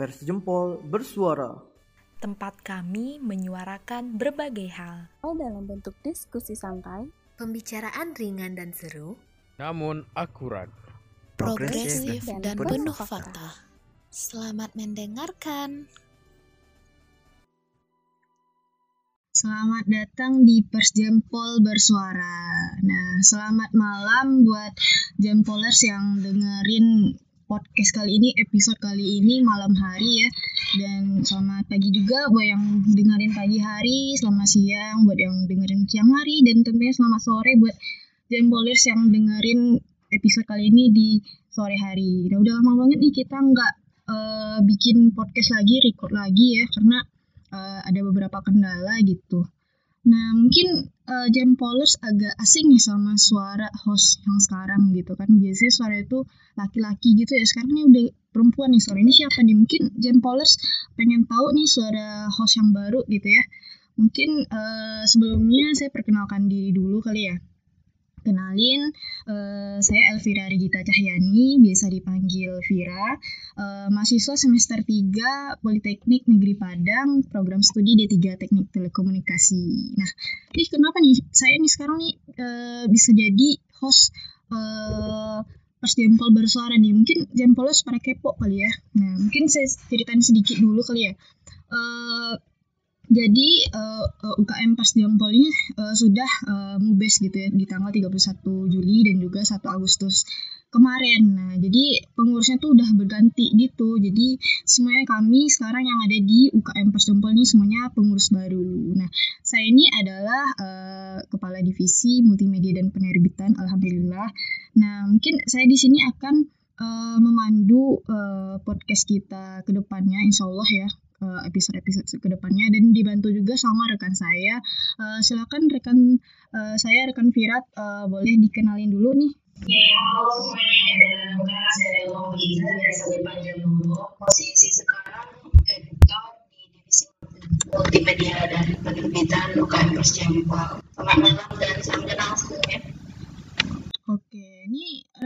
Pers Jempol bersuara. Tempat kami menyuarakan berbagai hal. dalam bentuk diskusi santai, Pembicaraan ringan dan seru. namun akurat. Progresif dan dan penuh penuh fakta. fakta. Selamat mendengarkan. Selamat datang di Pers Jempol Bersuara. Nah, selamat malam buat Jempolers yang dengerin podcast kali ini, episode kali ini malam hari ya. Dan selamat pagi juga buat yang dengerin pagi hari, selamat siang buat yang dengerin siang hari, dan tentunya selamat sore buat Jempolers yang dengerin episode kali ini di sore hari. Nah, udah lama banget nih kita nggak eh, bikin podcast lagi, record lagi ya, karena eh, ada beberapa kendala gitu. Nah, mungkin eh, Jempolers agak asing nih sama suara host yang sekarang gitu kan. Biasanya suara itu laki-laki gitu ya. Sekarang ini udah perempuan nih suara ini siapa nih? Mungkin Jempolers pengen tahu nih suara host yang baru gitu ya. Mungkin eh, sebelumnya saya perkenalkan diri dulu kali ya. Kenalin, eh, saya Elvira Regita Cahyani, biasa dipanggil Vira, eh, mahasiswa semester 3 Politeknik Negeri Padang, program studi D3 Teknik Telekomunikasi. Nah, ih kenapa nih saya nih sekarang nih eh, bisa jadi host eh, pas Jempol bersuara nih, mungkin Jempolers pada kepo kali ya. Nah, mungkin saya ceritain sedikit dulu kali ya. Eh, jadi eh, eh, UKM Pas Jempol ini eh, sudah eh, mubes gitu ya di tanggal 31 Juli dan juga 1 Agustus kemarin. Nah, jadi pengurusnya tuh udah berganti gitu. Jadi semuanya kami sekarang yang ada di UKM Pas Jempol ini semuanya pengurus baru. Nah, saya ini adalah eh, kepala divisi multimedia dan penerbitan alhamdulillah. Nah, mungkin saya di sini akan eh, memandu eh, podcast kita ke depannya insya Allah ya episode-episode ke depannya dan dibantu juga sama rekan saya. Eh, silakan rekan eh, saya rekan Virat eh, boleh dikenalin dulu nih. Ya, halo semuanya. Dan saya Elma Mujiza, biasa dipanggil Nurul. Posisi sekarang editor di divisi multimedia dan penerbitan UKM Persjempol. Selamat malam dan salam kenal semuanya.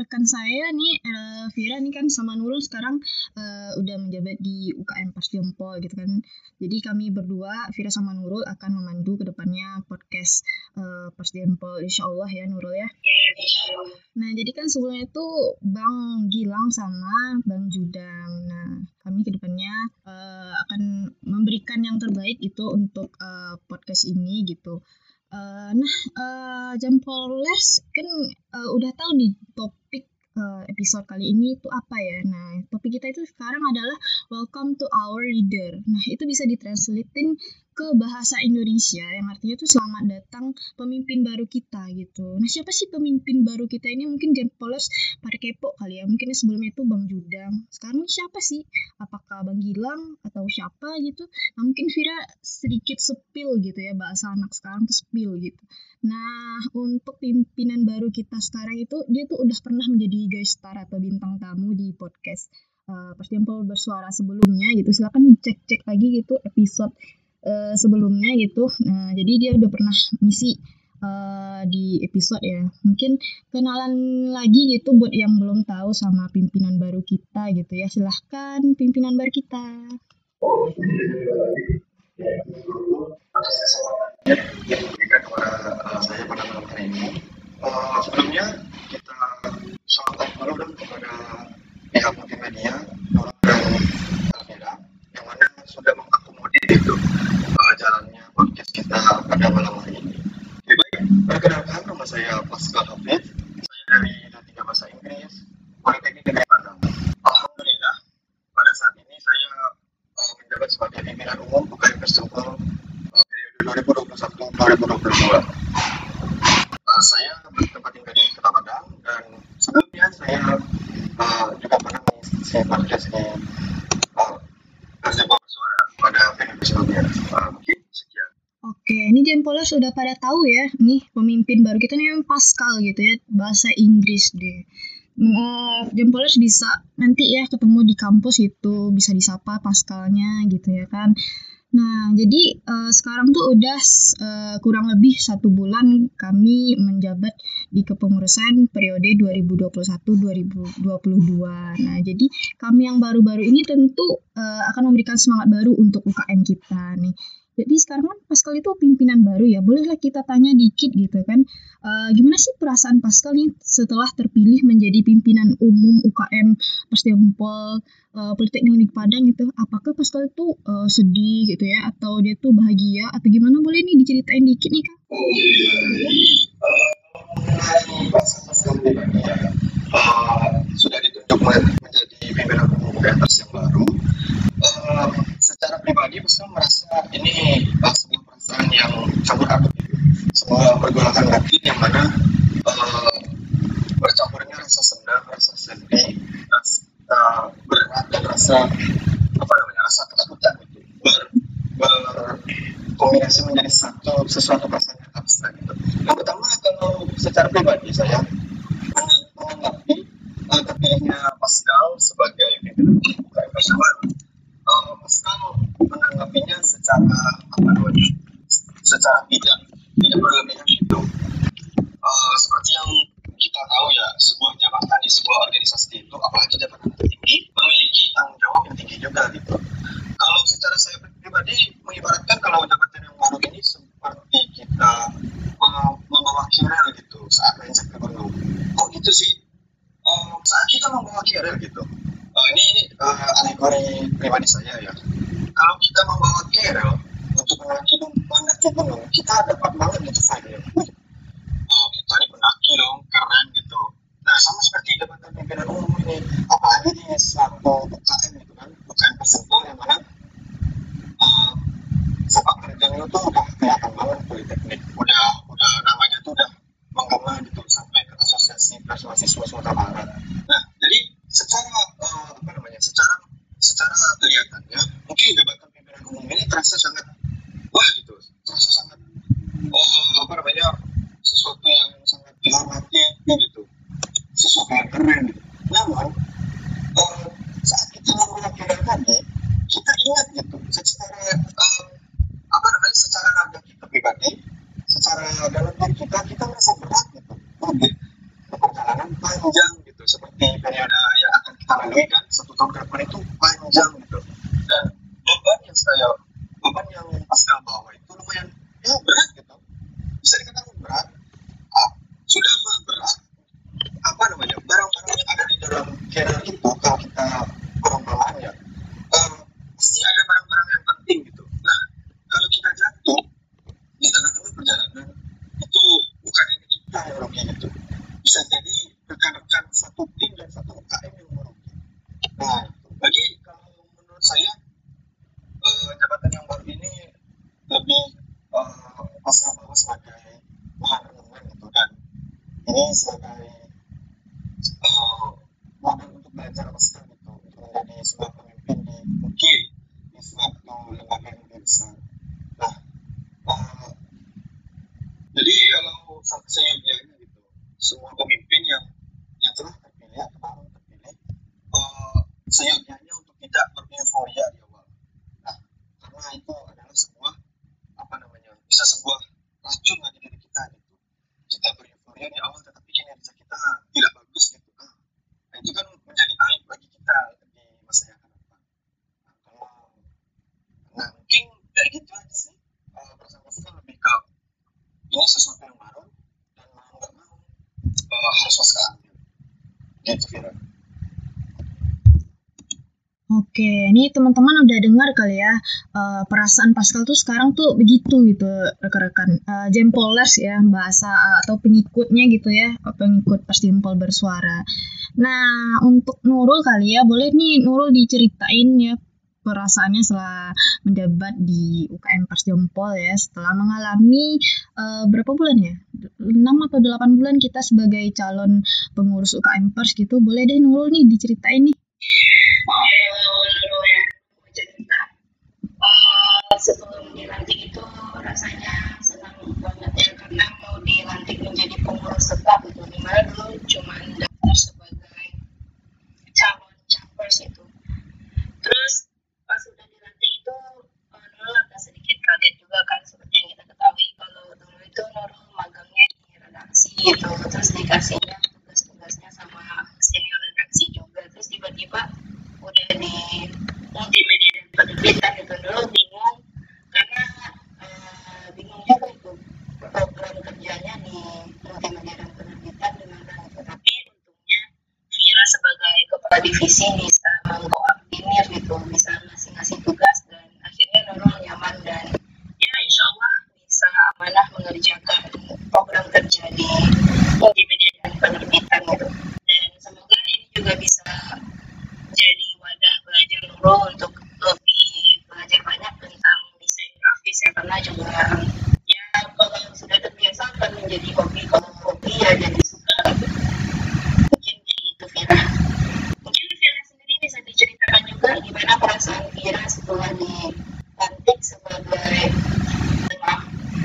Rekan saya nih eh, Vira nih kan sama Nurul sekarang eh, udah menjabat di UKM Pas Jempol gitu kan. Jadi kami berdua Vira sama Nurul akan memandu ke depannya podcast eh, Pas Jempol insya Allah ya Nurul ya. Ya, insya Allah. Nah, jadi kan sebelumnya itu Bang Gilang sama Bang Judang. Nah, kami ke depannya eh, akan memberikan yang terbaik itu untuk eh, podcast ini gitu. Eh, nah, eh, Jempolers kan eh, udah tahu nih topik eh, episode kali ini itu apa ya. Nah, topik kita itu sekarang adalah Welcome to our leader. Nah, itu bisa ditranslatein ke bahasa Indonesia yang artinya itu selamat datang pemimpin baru kita gitu. Nah, siapa sih pemimpin baru kita ini? Mungkin Jempolers pada kepo kali ya. Mungkin sebelumnya itu Bang Judang. Sekarang siapa sih? Apakah Bang Gilang atau siapa gitu? Nah, mungkin Vira sedikit sepil gitu ya bahasa anak sekarang tuh sepil gitu. Nah, untuk pimpinan baru kita sekarang itu dia tuh udah pernah menjadi guest star atau bintang tamu di podcast uh, Pas Jempol bersuara sebelumnya gitu. Silakan dicek-cek lagi gitu episode eh, sebelumnya gitu. Nah, jadi dia udah pernah ngisi eh, di episode ya. Mungkin kenalan lagi gitu buat yang belum tahu sama pimpinan baru kita gitu ya. Silahkan pimpinan baru kita. uh. Uh, sebelumnya kita sampaikan dulu dong kepada pihak multimedia, Elvira, yang mana sudah mengakomodir itu uh, jalannya podcast kita pada malam hari ini. Lebih baik, perkenalkan nama saya Pascal Hafid, saya dari D3 Bahasa Inggris, Politeknik Negeri Padang. Alhamdulillah, pada saat ini saya uh, menjabat sebagai pimpinan umum UKM Persempol uh, periode 2021-2022. Uh, saya bertempat tinggal di Kota Padang dan sebelumnya saya uh, juga pernah mengisi podcast di uh, Persempol Bersuara pada periode sebelumnya. Uh, mungkin sekian. Oke, ini Jempolers sudah pada ya, nih pemimpin baru kita nih Pascal gitu ya, bahasa Inggris deh. Nah, Jempolers bisa nanti ya ketemu di kampus itu bisa disapa Pascalnya gitu ya kan. Nah, jadi uh, sekarang tuh udah uh, kurang lebih satu bulan kami menjabat di kepengurusan periode 2021-2022. Nah, jadi kami yang baru-baru ini tentu uh, akan memberikan semangat baru untuk UKM kita nih. Jadi sekarang kan Pascal itu pimpinan baru ya, bolehlah kita tanya dikit gitu kan, uh, gimana sih perasaan Pascal nih setelah terpilih menjadi pimpinan umum UKM Persdempol uh, Politeknik di Padang gitu, apakah Pascal itu uh, sedih gitu ya, atau dia tuh bahagia, atau gimana? Boleh nih diceritain dikit nih kak? Oh iya, jadi uh, sudah ditunjuk menjadi pimpinan umum UKM yang baru, uh, secara pribadi Pascal merasa ini uh, sebuah perasaan yang campur aduk. Sebuah pergolakan batin yang mana uh, bercampurnya rasa senang, rasa sedih, rasa berat dan rasa apa namanya rasa ketakutan gitu. Menjadi satu sesuatu perasaan yang abstrak gitu. Yang pertama kalau secara pribadi saya menanggapi uh, terpilihnya Pascal sebagai pimpinan UKM Baru uh, Pascal menanggapinya secara apa namanya? Secara tidak tidak berlebihan Ensayaba. Sesuatu yang keren gitu. namun uh, saat kita melakukan tadi kita ingat gitu secara uh, apa namanya secara raga kita pribadi secara dalam diri kita kita merasa berat gitu oke perjalanan panjang gitu seperti periode yang akan kita lalui kan satu tahun ke depan itu panjang gitu dan beban yang saya beban yang Pascal bawa itu lumayan ya berat gitu bisa dikatakan berat ah, sudah mah berat apa namanya barang-barang yang ada di dalam carrier itu kalau kita perumpamaan ya um, pasti ada barang-barang yang penting gitu nah kalau kita jatuh di tengah-tengah perjalanan itu bukan hanya kita yang rugi gitu bisa jadi rekan-rekan satu tim dan satu UKM yang merugi nah bagi kalau menurut saya uh, jabatan yang baru ini lebih uh, pasca bahwa sebagai bahan renungan gitu dan ini sebagai uh, modal untuk belajar pasca gitu untuk menjadi sebuah pemimpin di mungkin di suatu lembaga yang lebih besar nah uh, jadi kalau sampai seyogianya gitu semua pemimpin yang yang telah terpilih atau baru terpilih uh, seyogianya untuk tidak bereuforia di awal nah karena itu adalah sebuah apa namanya bisa sebuah racun bagi diri kita gitu kita bereuforia di awal tetapi kinerja kita tidak bagus gitu nah, nah itu kan menjadi aib bagi kita di masa yang akan datang nah, kalau nah mungkin kayak gitu aja sih uh, perasaan lebih ke ini sesuatu yang baru dan mau nggak mau uh, harus waspada ambil gitu kira Oke, ini teman-teman udah dengar kali ya uh, perasaan Pascal tuh sekarang tuh begitu gitu rekan-rekan. Uh, jempolers ya bahasa uh, atau pengikutnya gitu ya pengikut Persdimpol bersuara. Nah untuk Nurul kali ya boleh nih Nurul diceritain ya perasaannya setelah menjabat di UKM Persdimpol ya setelah mengalami uh, berapa bulan ya? 6 atau 8 bulan kita sebagai calon pengurus UKM Pers gitu. Boleh deh Nurul nih diceritain nih sebelum dilantik itu rasanya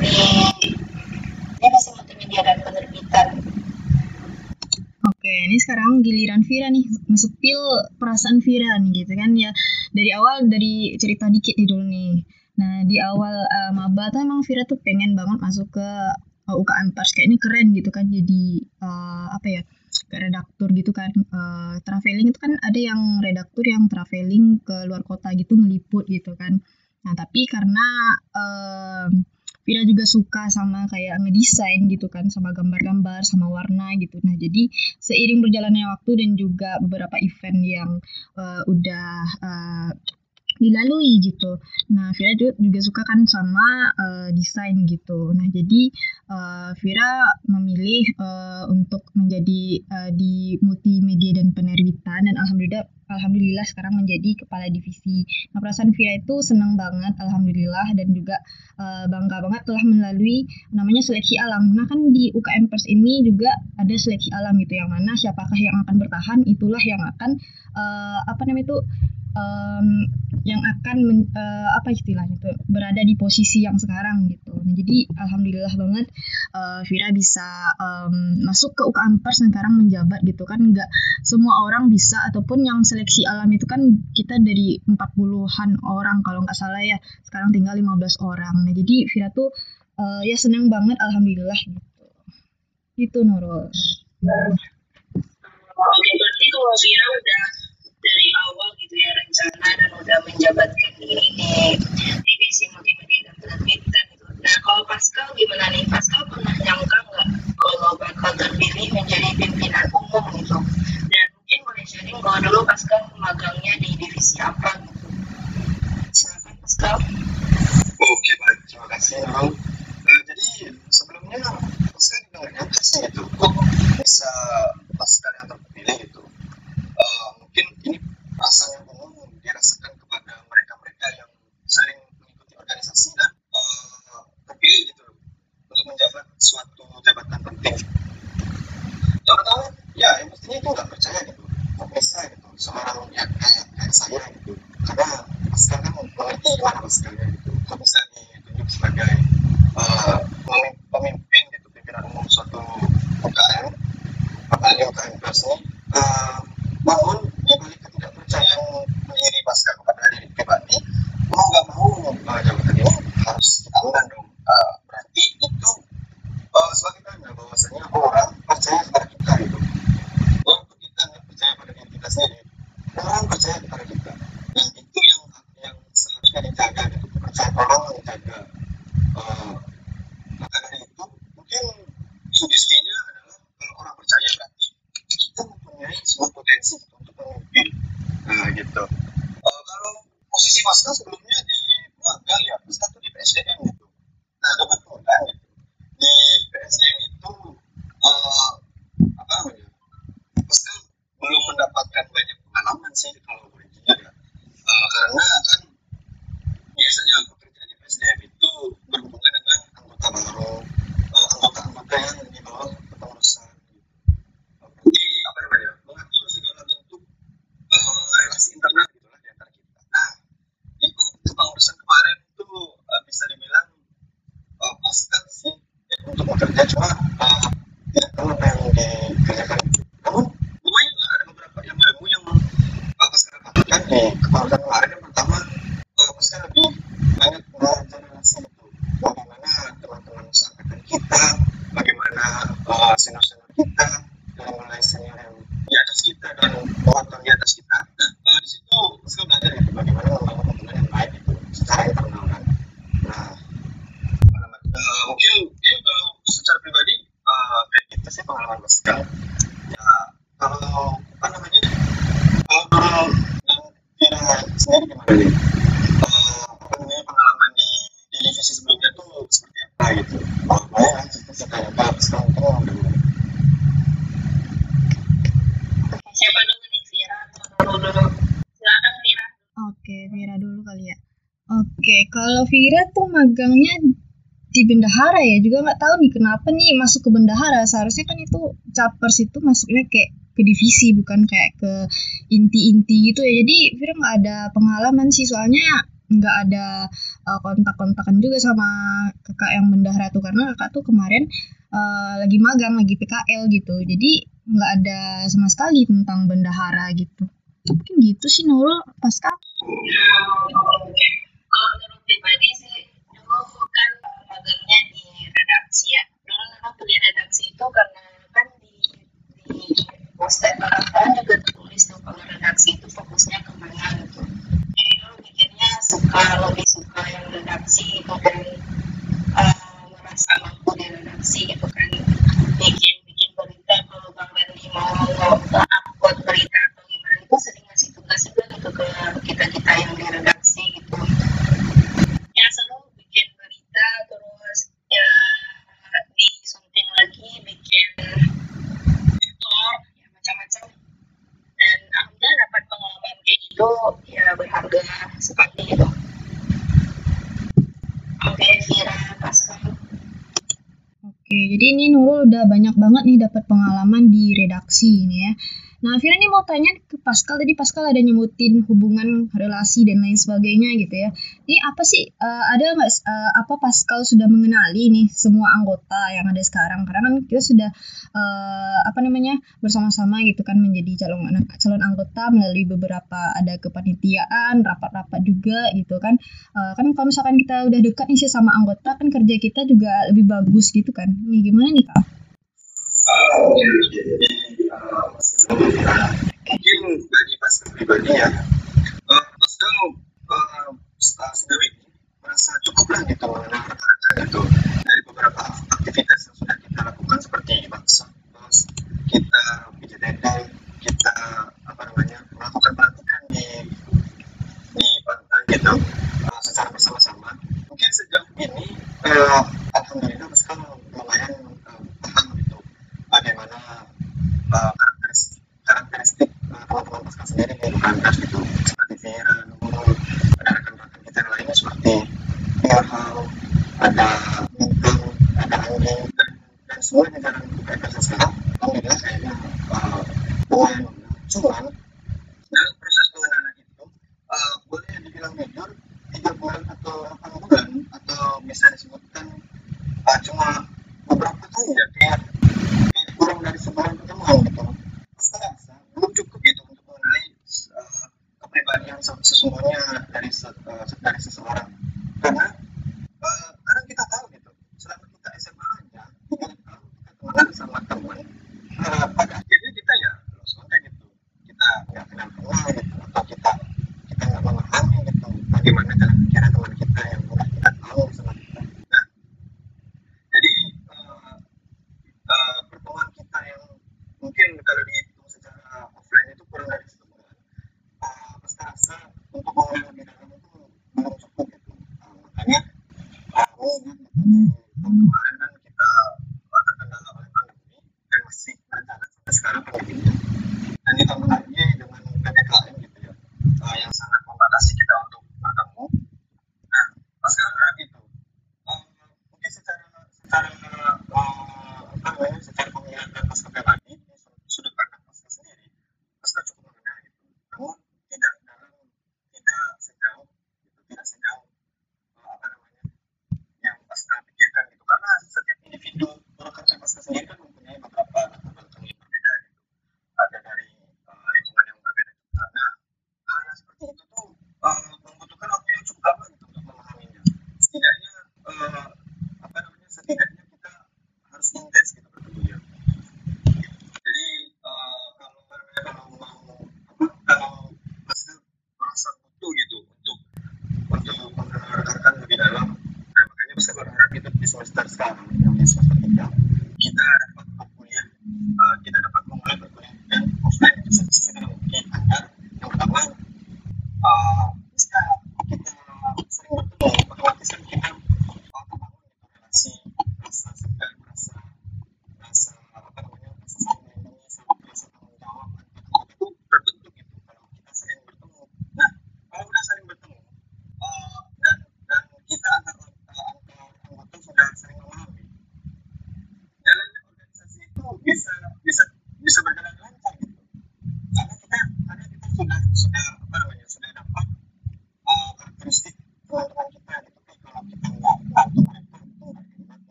di divisi multimedia dan penerbitan. Oke, ini sekarang giliran Vira nih, ngesepil perasaan Vira nih gitu kan ya. Dari awal dari cerita dikit nih dulu nih. Nah, di awal uh, maba tuh emang Vira tuh pengen banget masuk ke uh, UKM Pers kayak ini keren gitu kan jadi uh, apa ya? ke redaktur gitu kan uh, traveling itu kan ada yang redaktur yang traveling ke luar kota gitu ngeliput gitu kan nah tapi karena uh, Vira juga suka sama kayak ngedesain gitu kan sama gambar-gambar sama warna gitu. Nah jadi seiring berjalannya waktu dan juga beberapa event yang uh, udah uh, dilalui gitu. Nah, Vira juga, suka kan sama uh, desain gitu. Nah, jadi uh, Vira memilih uh, untuk menjadi uh, di multimedia dan penerbitan dan alhamdulillah alhamdulillah sekarang menjadi kepala divisi. Nah, perasaan Vira itu senang banget alhamdulillah dan juga uh, bangga banget telah melalui namanya seleksi alam. Nah, kan di UKM Pers ini juga ada seleksi alam gitu yang mana siapakah yang akan bertahan itulah yang akan uh, apa namanya itu um, yang akan men, uh, apa istilahnya tuh berada di posisi yang sekarang gitu. Nah, jadi alhamdulillah banget uh, Vira bisa um, masuk ke UKM Pers dan sekarang menjabat gitu kan nggak semua orang bisa ataupun yang seleksi alam itu kan kita dari 40-an orang kalau nggak salah ya sekarang tinggal 15 orang. Nah jadi Vira tuh uh, ya senang banget alhamdulillah gitu. Gitu Nurul. Oke berarti kalau Vira udah dari awal gitu ya rencana dan udah menjabatkan diri di divisi multimedia dan penerbitan gitu. Nah kalau Pascal gimana nih? Pascal pernah nyangka nggak kalau bakal terpilih menjadi pimpinan umum gitu? Dan mungkin boleh sharing kalau dulu Pascal magangnya di divisi apa gitu? Silakan Pascal. Oke baik, terima kasih Nurul. Uh, jadi sebelumnya Pascal juga nggak nyangka sih gitu, kok bisa Pascal yang terpilih gitu. Mungkin ini perasaan yang umum dirasakan kepada mereka-mereka yang sering mengikuti organisasi dan uh, terpilih gitu untuk menjabat suatu jabatan penting. Yang pertama, ya yang pastinya itu nggak percaya gitu, kok bisa gitu seorang ya kayak kayak saya gitu, karena Pascal kan mengerti gimana Pascalnya gitu, kok bisa ditunjuk É de lá. Magangnya di bendahara ya juga nggak tahu nih kenapa nih masuk ke bendahara. Seharusnya kan itu capers itu masuknya kayak ke divisi bukan kayak ke inti-inti gitu ya. Jadi Vira nggak ada pengalaman sih soalnya nggak ada uh, kontak-kontakan juga sama kakak yang bendahara tuh. Karena kakak tuh kemarin uh, lagi magang lagi PKL gitu. Jadi nggak ada sama sekali tentang bendahara gitu. Mungkin gitu sih Nurul pasca Kalau menurut pribadi sih magangnya di redaksi ya. Dulu memang pilih redaksi itu karena kan di di poster kan juga tertulis tuh kalau redaksi itu fokusnya ke mana gitu. Jadi dulu mikirnya suka lebih suka yang redaksi gitu kan uh, merasa mampu di redaksi gitu kan bikin bikin berita kalau bang Randy mau upload berita atau gimana itu sering ngasih tugas juga gitu ke kita kita yang di redaksi gitu ya seru terus ya disunting lagi bikin tutor ya macam-macam. Dan alhamdulillah dapat pengalaman kayak gitu ya berharga sekali gitu oke Vira Pascal Oke, jadi ini Nurul udah banyak banget nih dapat pengalaman di redaksi ini ya. Nah, Vira nih mau tanya ke Pascal tadi Pascal ada nyebutin hubungan relasi dan lain sebagainya gitu ya. Ini apa sih uh, ada nggak uh, apa Pascal sudah mengenali nih semua anggota yang ada sekarang? Karena kan kita sudah uh, apa namanya bersama-sama gitu kan menjadi calon anak calon anggota melalui beberapa ada kepanitiaan, rapat-rapat juga gitu kan. Uh, kan kalau misalkan kita udah dekat nih sih sama anggota kan kerja kita juga lebih bagus gitu kan. Nih gimana nih Kak? Mungkin bagi pastor pribadi ya, uh, pastor uh, sejauh ini merasa cukup lah gitu rekan-rekan gitu dari beberapa aktivitas yang sudah kita lakukan seperti bakso, terus kita pijat dede, kita apa namanya melakukan pelatihan di di pantai gitu uh, secara bersama-sama. Mungkin sejauh ini uh, alhamdulillah uh, karakteristik teman-teman Pascal sendiri di Lukandas gitu. Seperti Vera, Nurul, ada rekan-rekan kita yang lainnya seperti Ilham, ada Bintang, ada Anggi dan, dan semua jajaran Lukandas yang sekarang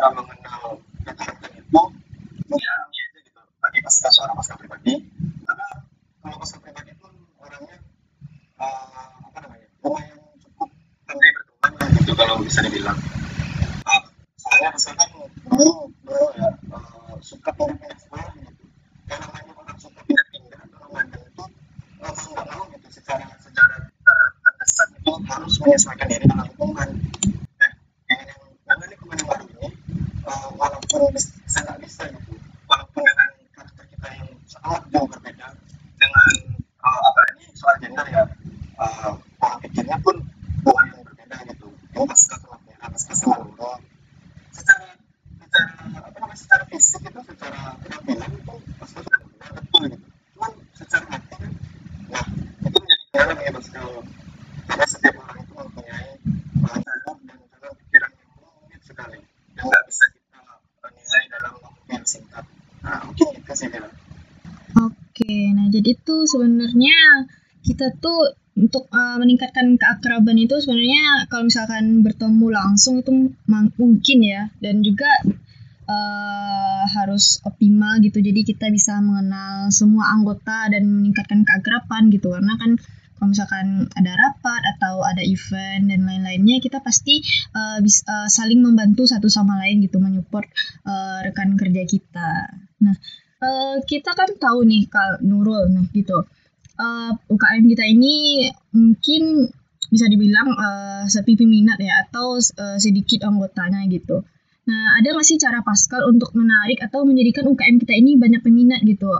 that I'm Mr. Ano, Mr. kita tuh untuk uh, meningkatkan keakraban itu sebenarnya kalau misalkan bertemu langsung itu mungkin ya. Dan juga uh, harus optimal gitu. Jadi kita bisa mengenal semua anggota dan meningkatkan keakraban gitu. Karena kan kalau misalkan ada rapat atau ada event dan lain-lainnya kita pasti eh, uh, bisa uh, saling membantu satu sama lain gitu menyupport uh, rekan kerja kita. Nah uh, kita kan tahu nih kalau Nurul nah gitu uh, UKM kita ini mungkin bisa dibilang uh, sepi peminat ya atau uh, sedikit anggotanya gitu. Nah, ada nggak sih cara Pascal untuk menarik atau menjadikan UKM kita ini banyak peminat gitu?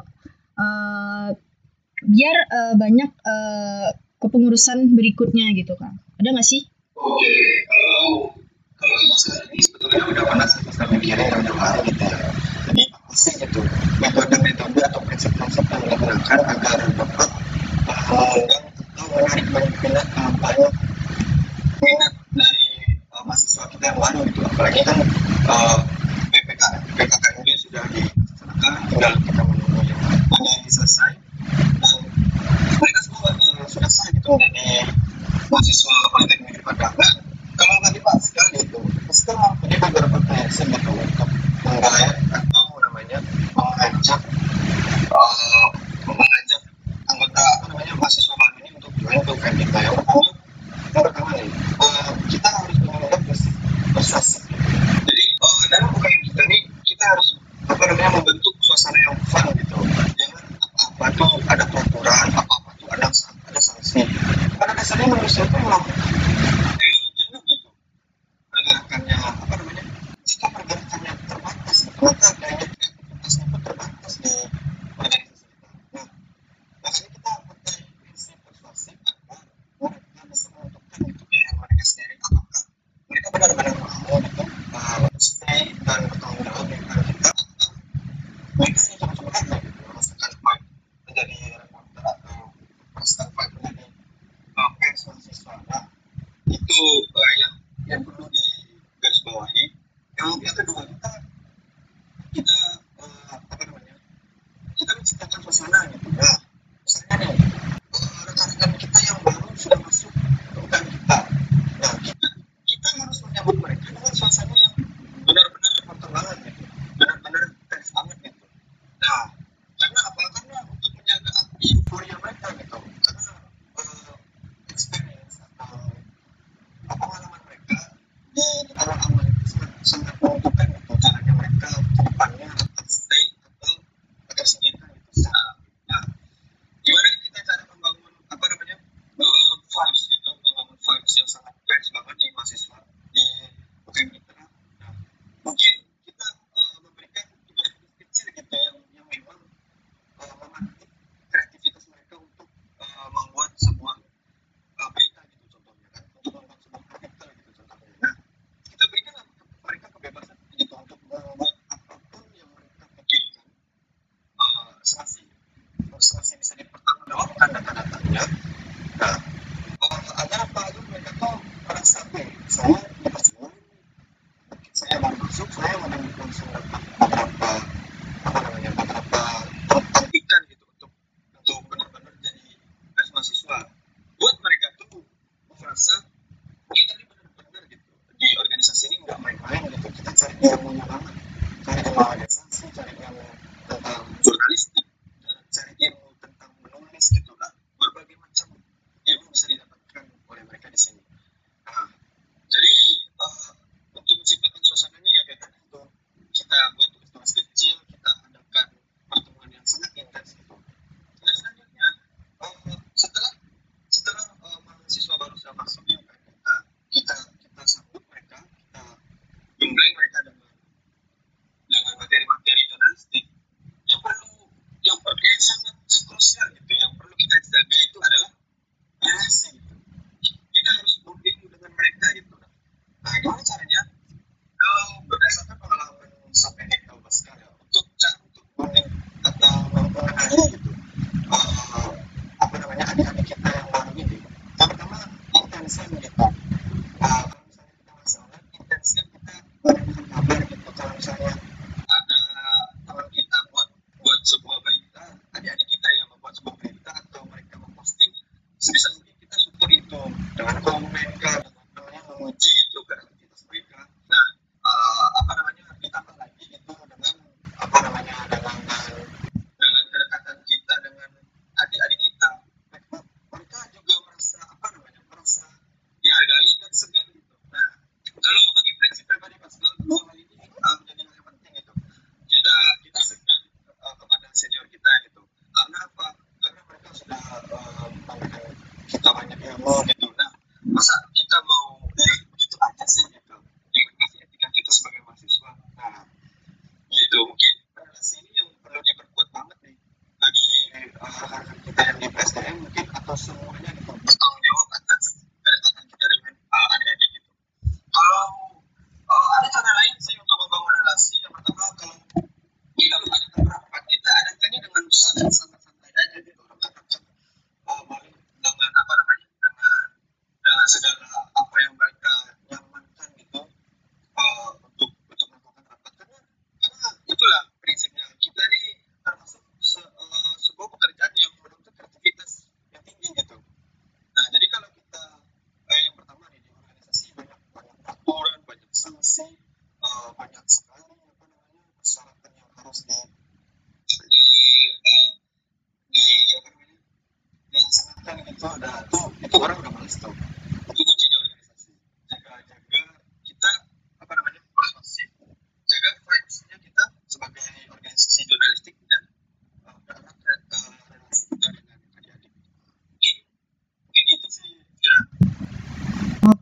Uh, biar uh, banyak uh, kepengurusan berikutnya gitu kan? Ada nggak sih? Oke, kalau kalau di masa ini sebetulnya udah panas, sih kita mikirin yang kemarin gitu ya. Jadi apa sih itu metode-metode atau prinsip-prinsip yang digunakan agar dapat kemudian tentu menarik minat banyak minat dari mahasiswa kita yang baru gitu apalagi kan uh, PPK PPKN sudah dilaksanakan tinggal kita menunggu yang selesai dan mereka semua sudah sah gitu menjadi mahasiswa politeknik daripada kalau nggak dibahas sekali itu. Pasti mempunyai beberapa tendensi gitu untuk atau namanya mengajak número, seu irmão.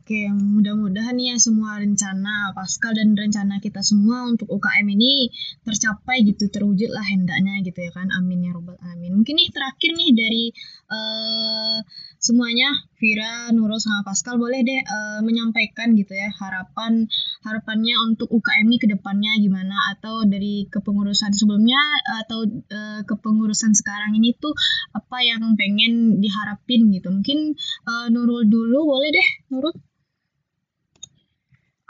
Oke, mudah-mudahan ya semua rencana Pascal dan rencana kita semua untuk UKM ini tercapai gitu, terwujud lah hendaknya gitu ya kan. Amin ya robbal Amin Mungkin nih terakhir nih dari uh, semuanya Vira, Nurul sama Pascal boleh deh uh, menyampaikan gitu ya harapan harapannya untuk UKM ini ke depannya gimana atau dari kepengurusan sebelumnya atau uh, kepengurusan sekarang ini tuh apa yang pengen diharapin gitu. Mungkin uh, Nurul dulu boleh deh, Nurul.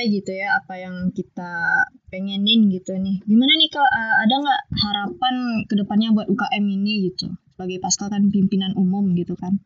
tercapai gitu ya apa yang kita pengenin gitu nih. Gimana nih kalau eh, ada nggak harapan ke depannya buat UKM ini gitu? Sebagai pasca kan pimpinan umum gitu kan.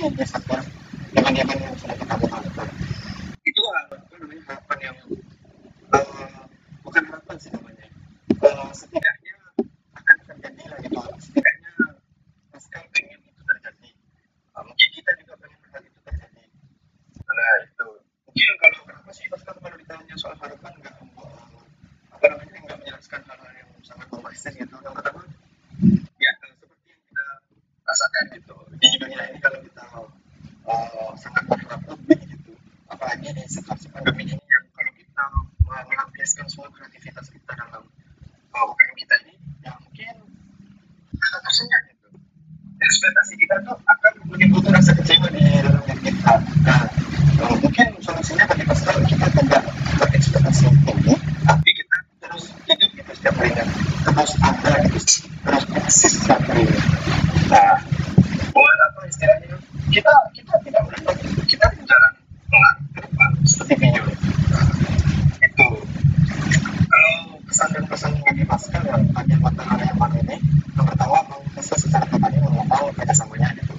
como que se. Pesan bagi Pascal ya bagi anggota yang baru ini yang pertama Pascal secara pribadi mengembang kerjasamanya gitu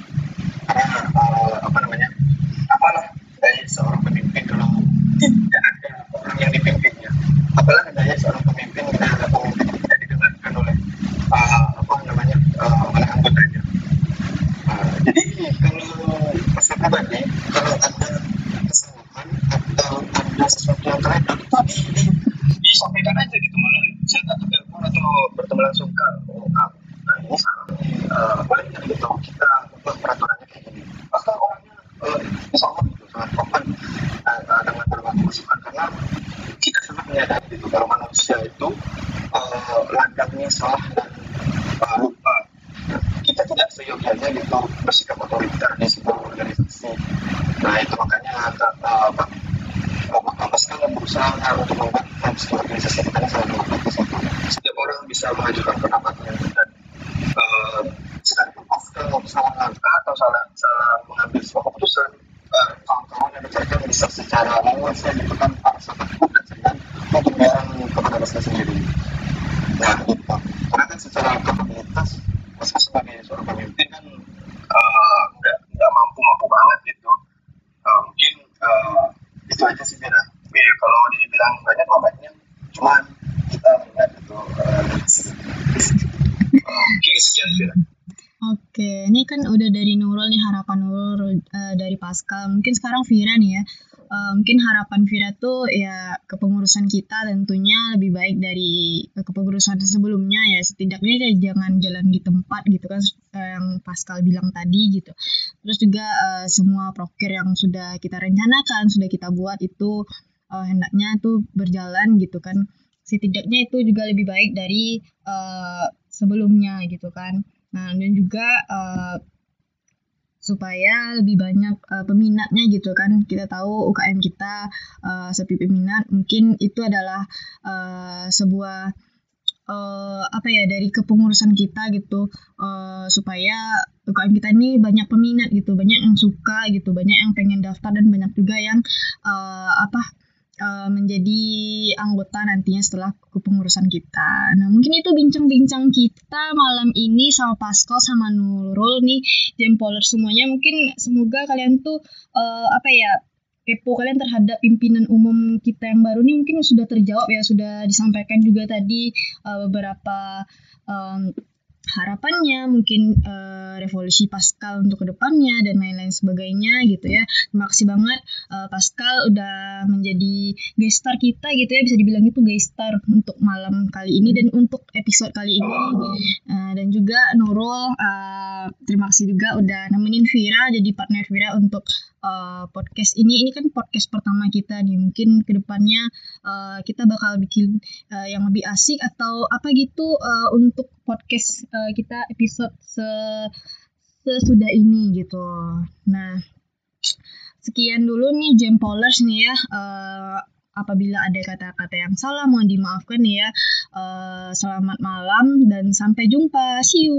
karena eh, apa namanya apalah dari seorang pemimpin kalau tidak ada orang yang dipimpinnya apalah daya seorang pemimpin bila ada pemimpin yang tidak didengarkan oleh eh, apa namanya eh, oleh anggotanya Eh, jadi kalau pesan pribadi kalau ada kesalahan atau ada sesuatu yang terjadi itu di, di, disampaikan aja gitu melalui chat atau telepon atau bertemu langsung ke oh, Kak, nah ini salah nih eh, boleh nggak gitu kita ubah peraturannya kayak gini pasal orangnya eh, insya Allah gitu sangat open eh, eh, dengan berbagai masukan karena kita sangat menyadari gitu kalau manusia itu eh, ladangnya salah dan eh, lupa Nah, kita tidak seyogyanya gitu bersikap otoriter di sebuah organisasi nah itu makanya uh, apa uh, Pascal berusaha untuk membuat sebuah organisasi kita ini sangat demokratis itu setiap orang bisa mengajukan pendapatnya dan uh, sekalipun Pascal salah langkah atau salah salah mengambil sebuah keputusan uh, kawan-kawan dan rekan bisa secara luas ya gitu kan tanpa rasa takut dan segan untuk biaran kepada Pascal sendiri nah gitu Vira. Oke, ini kan udah dari Nurul nih harapan Nurul uh, dari Pascal. Mungkin sekarang Vira nih ya. Uh, mungkin harapan Vira tuh ya kepengurusan kita tentunya lebih baik dari kepengurusan sebelumnya ya. Setidaknya kayak jangan jalan di tempat gitu kan uh, yang Pascal bilang tadi gitu. Terus juga uh, semua proker yang sudah kita rencanakan, sudah kita buat itu uh, hendaknya tuh berjalan gitu kan. Setidaknya itu juga lebih baik dari uh, sebelumnya gitu kan. Nah, dan juga uh, supaya lebih banyak uh, peminatnya gitu kan. Kita tahu UKM kita uh, sepi peminat, mungkin itu adalah uh, sebuah uh, apa ya dari kepengurusan kita gitu uh, supaya UKM kita ini banyak peminat gitu, banyak yang suka gitu, banyak yang pengen daftar dan banyak juga yang uh, apa uh, menjadi anggota nantinya setelah kepengurusan kita. Nah, mungkin itu bincang-bincang kita malam ini sama Pascal sama Nurul nih, Jempoler semuanya. Mungkin semoga kalian tuh uh, apa ya kepo kalian terhadap pimpinan umum kita yang baru nih mungkin sudah terjawab ya sudah disampaikan juga tadi uh, beberapa um, harapannya, mungkin uh, revolusi Pascal untuk ke depannya dan lain-lain sebagainya gitu ya. Terima kasih banget uh, Pascal udah menjadi guest star kita gitu ya bisa dibilang itu guest star untuk malam kali ini dan untuk episode kali ini uh, dan juga Nurul uh, terima kasih juga udah nemenin Vira jadi partner Vira untuk uh, podcast ini. Ini kan podcast pertama kita nih. Mungkin ke depannya uh, kita bakal bikin uh, yang lebih asik atau apa gitu uh, untuk podcast uh, kita episode se sesudah ini gitu. Nah, sekian dulu nih Jempolers nih ya. Uh, apabila ada kata-kata yang salah mohon dimaafkan ya. Uh, selamat malam dan sampai jumpa. See you.